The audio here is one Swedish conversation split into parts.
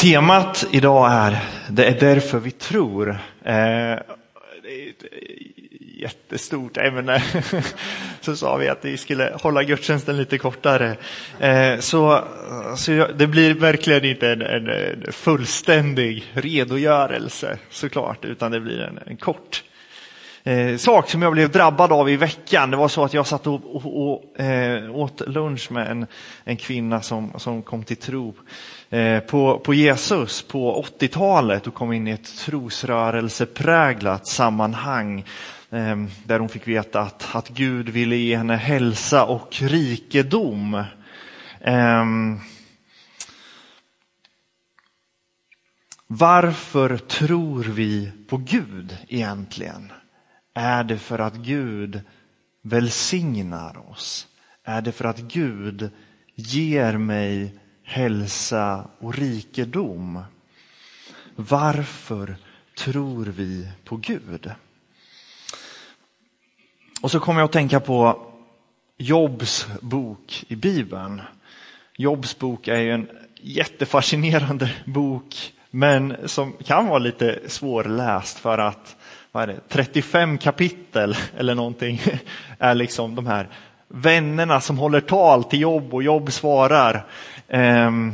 Temat idag är Det är därför vi tror. Eh, det är ett eh, jättestort ämne. Så sa vi att vi skulle hålla gudstjänsten lite kortare. Eh, så, så det blir verkligen inte en, en fullständig redogörelse såklart, utan det blir en, en kort eh, sak som jag blev drabbad av i veckan. Det var så att jag satt och, och, och eh, åt lunch med en, en kvinna som, som kom till tro Eh, på, på Jesus på 80-talet och kom in i ett trosrörelsepräglat sammanhang eh, där hon fick veta att, att Gud ville ge henne hälsa och rikedom. Ehm, varför tror vi på Gud egentligen? Är det för att Gud välsignar oss? Är det för att Gud ger mig hälsa och rikedom? Varför tror vi på Gud? Och så kommer jag att tänka på Jobs bok i Bibeln. Jobs bok är ju en jättefascinerande bok, men som kan vara lite svårläst för att vad är det, 35 kapitel eller någonting är liksom de här vännerna som håller tal till Jobb och Jobb svarar. Ehm,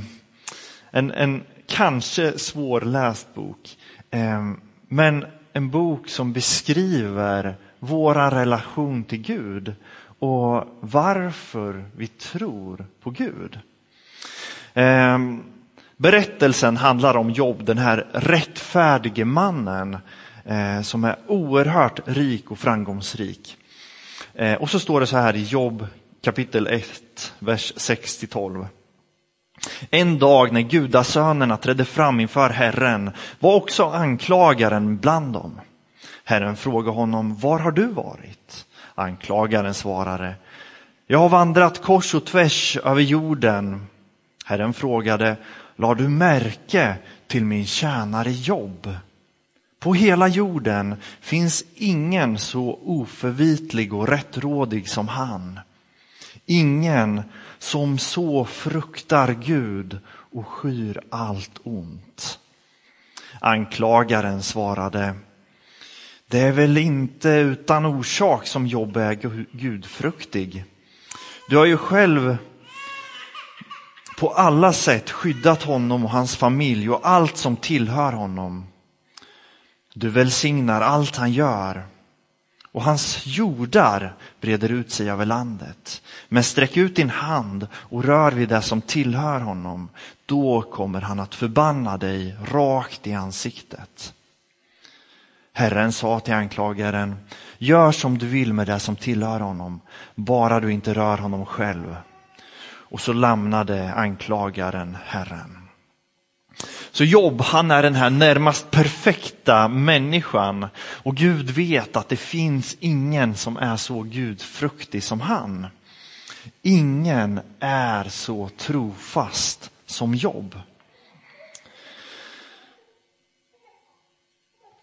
en, en kanske svårläst bok, ehm, men en bok som beskriver vår relation till Gud och varför vi tror på Gud. Ehm, berättelsen handlar om Jobb, den här rättfärdige mannen eh, som är oerhört rik och framgångsrik. Eh, och så står det så här i Jobb kapitel 1, vers 6-12. En dag när gudasönerna trädde fram inför Herren var också anklagaren bland dem. Herren frågade honom, var har du varit? Anklagaren svarade, jag har vandrat kors och tvärs över jorden. Herren frågade, la du märke till min tjänare Jobb? På hela jorden finns ingen så oförvitlig och rättrådig som han. Ingen som så fruktar Gud och skyr allt ont. Anklagaren svarade, det är väl inte utan orsak som Jobb är gudfruktig. Du har ju själv på alla sätt skyddat honom och hans familj och allt som tillhör honom. Du välsignar allt han gör och hans jordar breder ut sig över landet. Men sträck ut din hand och rör vid det som tillhör honom. Då kommer han att förbanna dig rakt i ansiktet. Herren sa till anklagaren, gör som du vill med det som tillhör honom, bara du inte rör honom själv. Och så lämnade anklagaren Herren. Så Jobb, han är den här närmast perfekta människan och Gud vet att det finns ingen som är så gudfruktig som han. Ingen är så trofast som Jobb.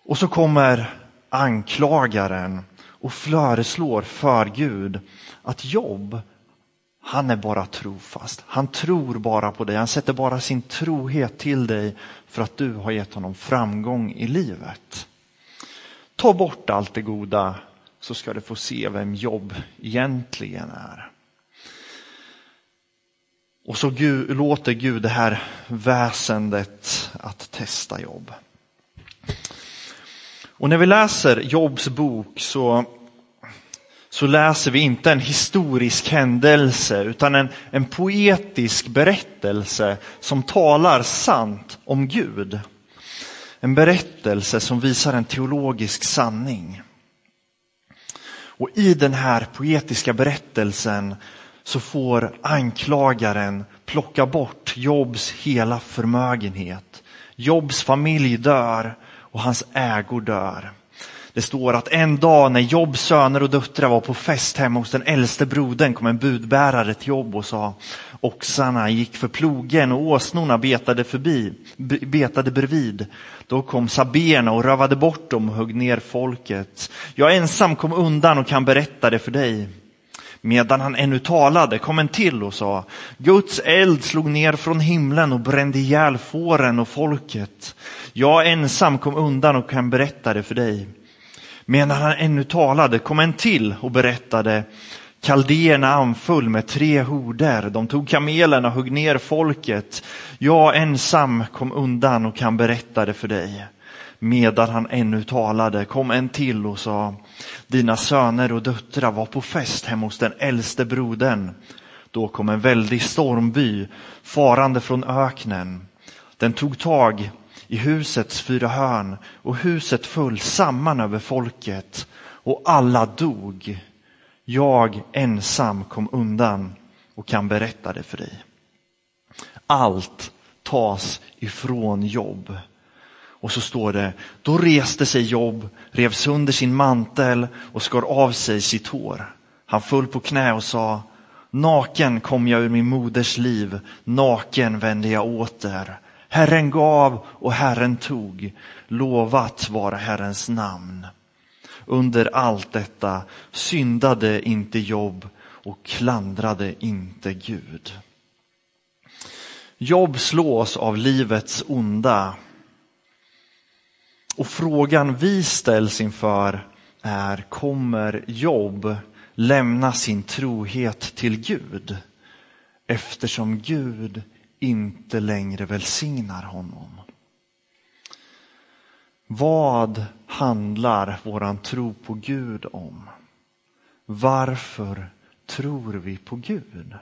Och så kommer anklagaren och föreslår för Gud att Jobb han är bara trofast. Han tror bara på dig. Han sätter bara sin trohet till dig för att du har gett honom framgång i livet. Ta bort allt det goda så ska du få se vem jobb egentligen är. Och så Gud, låter Gud det här väsendet att testa jobb. Och när vi läser Jobs bok så så läser vi inte en historisk händelse utan en, en poetisk berättelse som talar sant om Gud. En berättelse som visar en teologisk sanning. Och i den här poetiska berättelsen så får anklagaren plocka bort Jobs hela förmögenhet. Jobs familj dör och hans ägor dör. Det står att en dag när Jobs söner och döttrar var på fest hemma hos den äldste brodern kom en budbärare till Jobb och sa oxarna gick för plogen och åsnorna betade förbi, betade bredvid. Då kom saberna och rövade bort dem och högg ner folket. Jag ensam kom undan och kan berätta det för dig. Medan han ännu talade kom en till och sa, Guds eld slog ner från himlen och brände ihjäl fåren och folket. Jag ensam kom undan och kan berätta det för dig. Medan han ännu talade kom en till och berättade, Kaldéerna anföll med tre horder, de tog kamelerna och högg ner folket. Jag ensam kom undan och kan berätta det för dig. Medan han ännu talade kom en till och sa, dina söner och döttrar var på fest hemma hos den äldste brodern. Då kom en väldig stormby farande från öknen. Den tog tag i husets fyra hörn och huset föll samman över folket och alla dog. Jag ensam kom undan och kan berätta det för dig. Allt tas ifrån jobb. Och så står det, då reste sig Jobb, rev sönder sin mantel och skar av sig sitt hår. Han föll på knä och sa, naken kom jag ur min moders liv, naken vände jag åter. Herren gav och Herren tog, lovat vara Herrens namn. Under allt detta syndade inte Jobb och klandrade inte Gud. Jobb slås av livets onda och frågan vi ställs inför är, kommer Jobb lämna sin trohet till Gud eftersom Gud inte längre välsignar honom? Vad handlar våran tro på Gud om? Varför tror vi på Gud?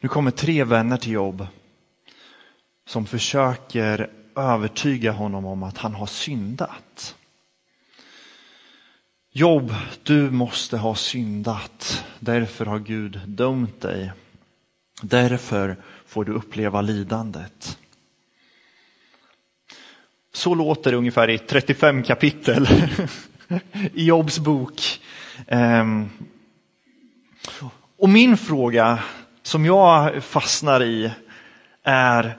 Nu kommer tre vänner till Jobb som försöker övertyga honom om att han har syndat. Jobb, du måste ha syndat. Därför har Gud dömt dig. Därför får du uppleva lidandet. Så låter det ungefär i 35 kapitel i Jobs bok. Ehm. Och min fråga som jag fastnar i är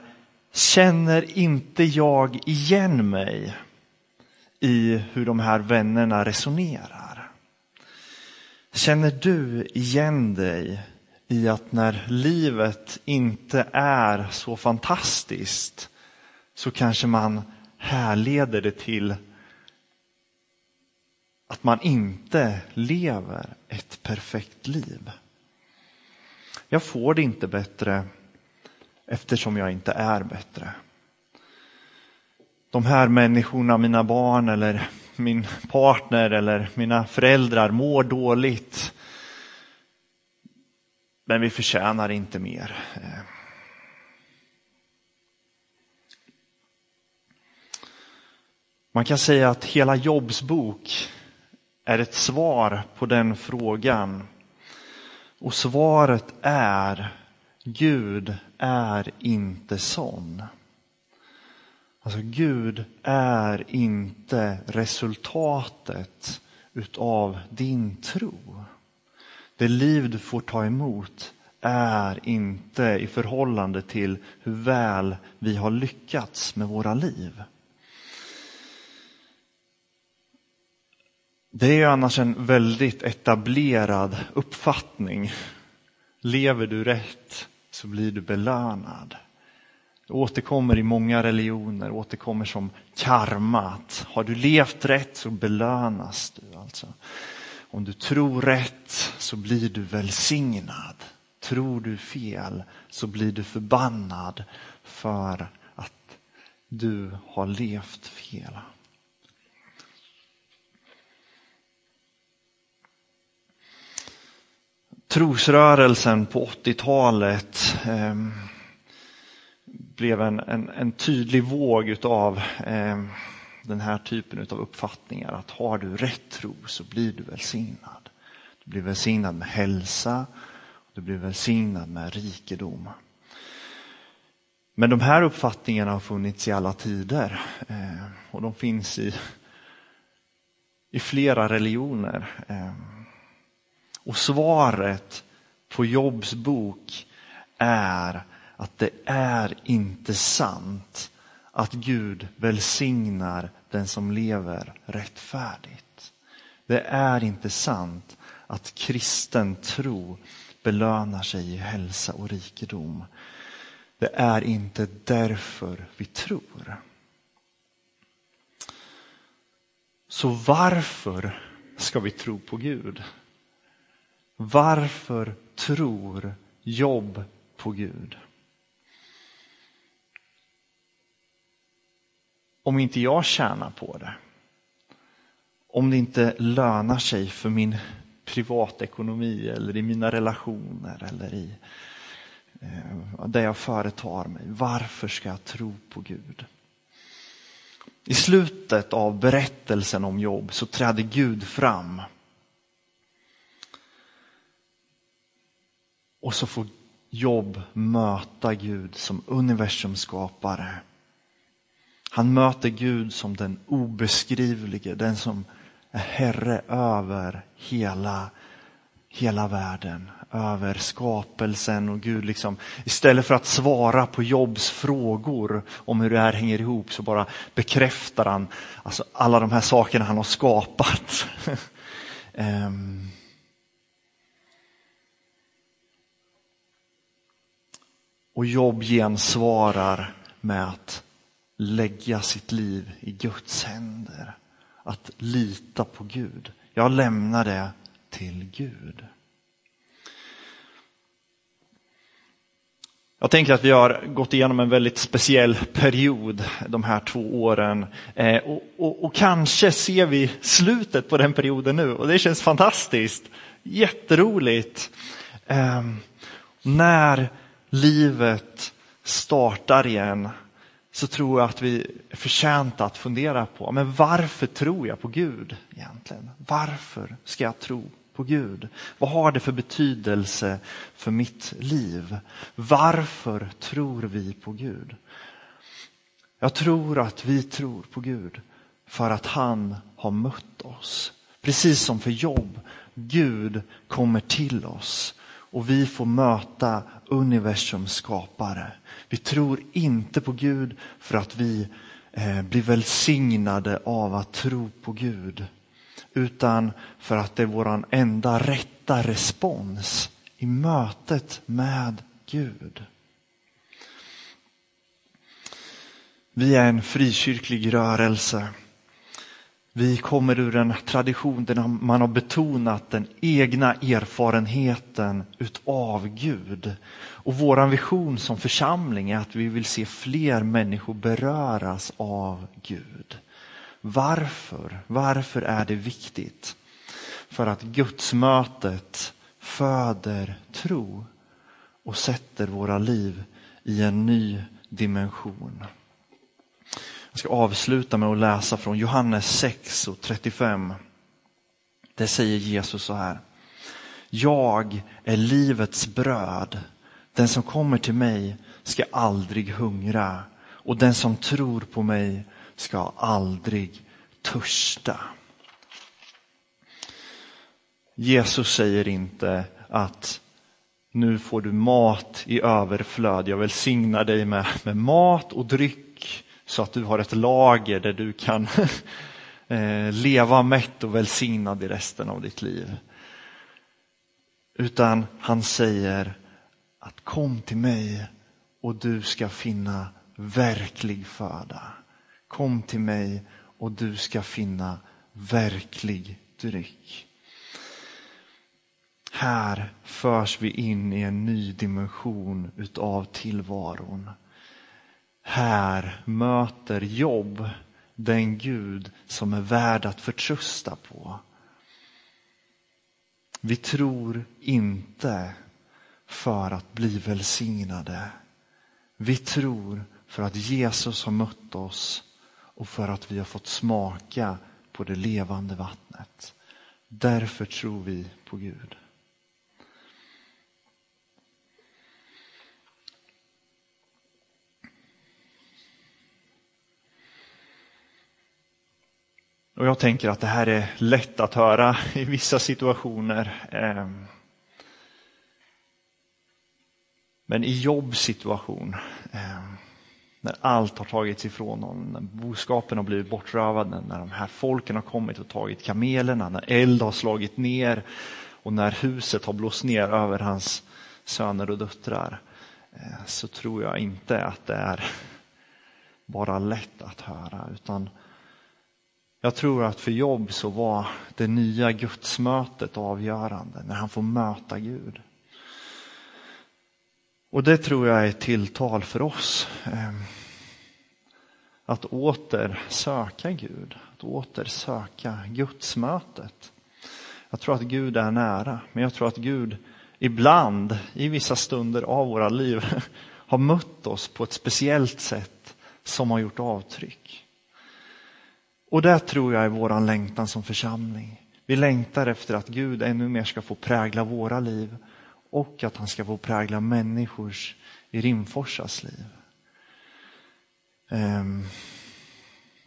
känner inte jag igen mig i hur de här vännerna resonerar? Känner du igen dig i att när livet inte är så fantastiskt så kanske man härleder det till att man inte lever ett perfekt liv. Jag får det inte bättre eftersom jag inte är bättre. De här människorna, mina barn eller min partner eller mina föräldrar mår dåligt. Men vi förtjänar inte mer. Man kan säga att hela Jobs bok är ett svar på den frågan. Och svaret är Gud är inte sån. Alltså Gud är inte resultatet utav din tro. Det liv du får ta emot är inte i förhållande till hur väl vi har lyckats med våra liv. Det är annars en väldigt etablerad uppfattning. Lever du rätt så blir du belönad. Det återkommer i många religioner, återkommer som karma. Har du levt rätt så belönas du. Alltså. Om du tror rätt så blir du välsignad. Tror du fel så blir du förbannad för att du har levt fel. Trosrörelsen på 80-talet eh, blev en, en, en, tydlig våg utav eh, den här typen av uppfattningar. Att har du rätt tro så blir du välsignad. Du blir välsignad med hälsa, du blir välsignad med rikedom. Men de här uppfattningarna har funnits i alla tider eh, och de finns i, i flera religioner. Eh, och svaret på Jobs bok är att det är inte sant att Gud välsignar den som lever rättfärdigt. Det är inte sant att kristen tro belönar sig i hälsa och rikedom. Det är inte därför vi tror. Så varför ska vi tro på Gud? Varför tror Jobb på Gud? Om inte jag tjänar på det, om det inte lönar sig för min privatekonomi eller i mina relationer eller i eh, där jag företar mig. Varför ska jag tro på Gud? I slutet av berättelsen om Jobb så träder Gud fram. Och så får Jobb möta Gud som universums skapare. Han möter Gud som den obeskrivlige, den som är herre över hela, hela världen, över skapelsen och Gud liksom, istället för att svara på Jobs frågor om hur det här hänger ihop så bara bekräftar han alltså alla de här sakerna han har skapat. um. Och Jobb gensvarar med att lägga sitt liv i Guds händer. Att lita på Gud. Jag lämnar det till Gud. Jag tänker att vi har gått igenom en väldigt speciell period de här två åren. Eh, och, och, och, kanske ser vi slutet på den perioden nu och det känns fantastiskt. Jätteroligt. Eh, när livet startar igen så tror jag att vi är förtjänta att fundera på men varför tror jag på Gud egentligen? Varför ska jag tro på Gud? Vad har det för betydelse för mitt liv? Varför tror vi på Gud? Jag tror att vi tror på Gud för att han har mött oss. Precis som för jobb. Gud kommer till oss och vi får möta universums skapare. Vi tror inte på Gud för att vi eh, blir välsignade av att tro på Gud utan för att det är vår enda rätta respons i mötet med Gud. Vi är en frikyrklig rörelse. Vi kommer ur en tradition där man har betonat den egna erfarenheten utav Gud. Och vår vision som församling är att vi vill se fler människor beröras av Gud. Varför? Varför är det viktigt? För att gudsmötet föder tro och sätter våra liv i en ny dimension. Jag ska avsluta med att läsa från Johannes 6 och 35. Det säger Jesus så här. Jag är livets bröd. Den som kommer till mig ska aldrig hungra och den som tror på mig ska aldrig törsta. Jesus säger inte att nu får du mat i överflöd. Jag välsignar dig med, med mat och dryck så att du har ett lager där du kan eh, leva mätt och välsignad i resten av ditt liv. Utan han säger att kom till mig och du ska finna verklig föda. Kom till mig och du ska finna verklig dryck. Här förs vi in i en ny dimension utav tillvaron. Här möter jobb den Gud som är värd att förtrösta på. Vi tror inte för att bli välsignade. Vi tror för att Jesus har mött oss och för att vi har fått smaka på det levande vattnet. Därför tror vi på Gud. Och jag tänker att det här är lätt att höra i vissa situationer. Ehm. Men i jobbsituation, ehm, när allt har tagits ifrån honom, när boskapen har blivit bortrövad, när de här folken har kommit och tagit kamelerna, när eld har slagit ner och när huset har blåst ner över hans söner och döttrar eh, så tror jag inte att det är bara lätt att höra utan jag tror att för Jobb så var det nya gudsmötet avgörande när han får möta Gud. Och det tror jag är ett tilltal för oss. Eh, att åter söka Gud, att åter söka gudsmötet. Jag tror att Gud är nära, men jag tror att Gud ibland, i vissa stunder av våra liv, har mött oss på ett speciellt sätt som har gjort avtryck. Och det tror jag är våran längtan som församling. Vi längtar efter att Gud ännu mer ska få prägla våra liv och att han ska få prägla människors i Rimforsas liv. Ehm,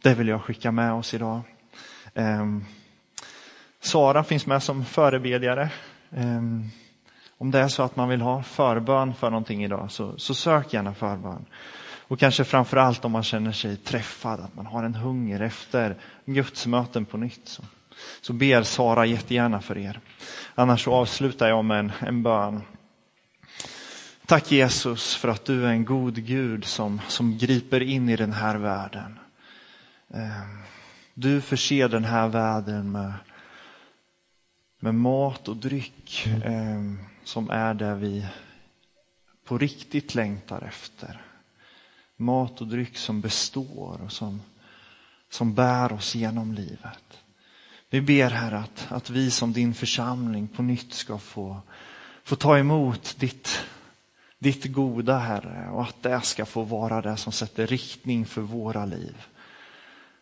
det vill jag skicka med oss idag. Ehm, Sara finns med som förebedjare. Ehm, om det är så att man vill ha förbön för någonting idag så, så sök gärna förbön. Och kanske framför allt om man känner sig träffad, att man har en hunger efter gudsmöten på nytt. Så, så ber Sara jättegärna för er. Annars så avslutar jag med en, en bön. Tack Jesus för att du är en god Gud som, som griper in i den här världen. Ehm, du förser den här världen med, med mat och dryck ehm, som är det vi på riktigt längtar efter. Mat och dryck som består och som, som bär oss genom livet. Vi ber här att, att vi som din församling på nytt ska få, få ta emot ditt, ditt goda Herre och att det ska få vara det som sätter riktning för våra liv.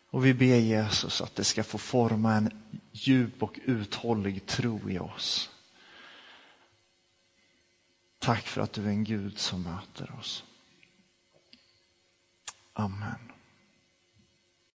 Och vi ber Jesus att det ska få forma en djup och uthållig tro i oss. Tack för att du är en Gud som möter oss. Amen.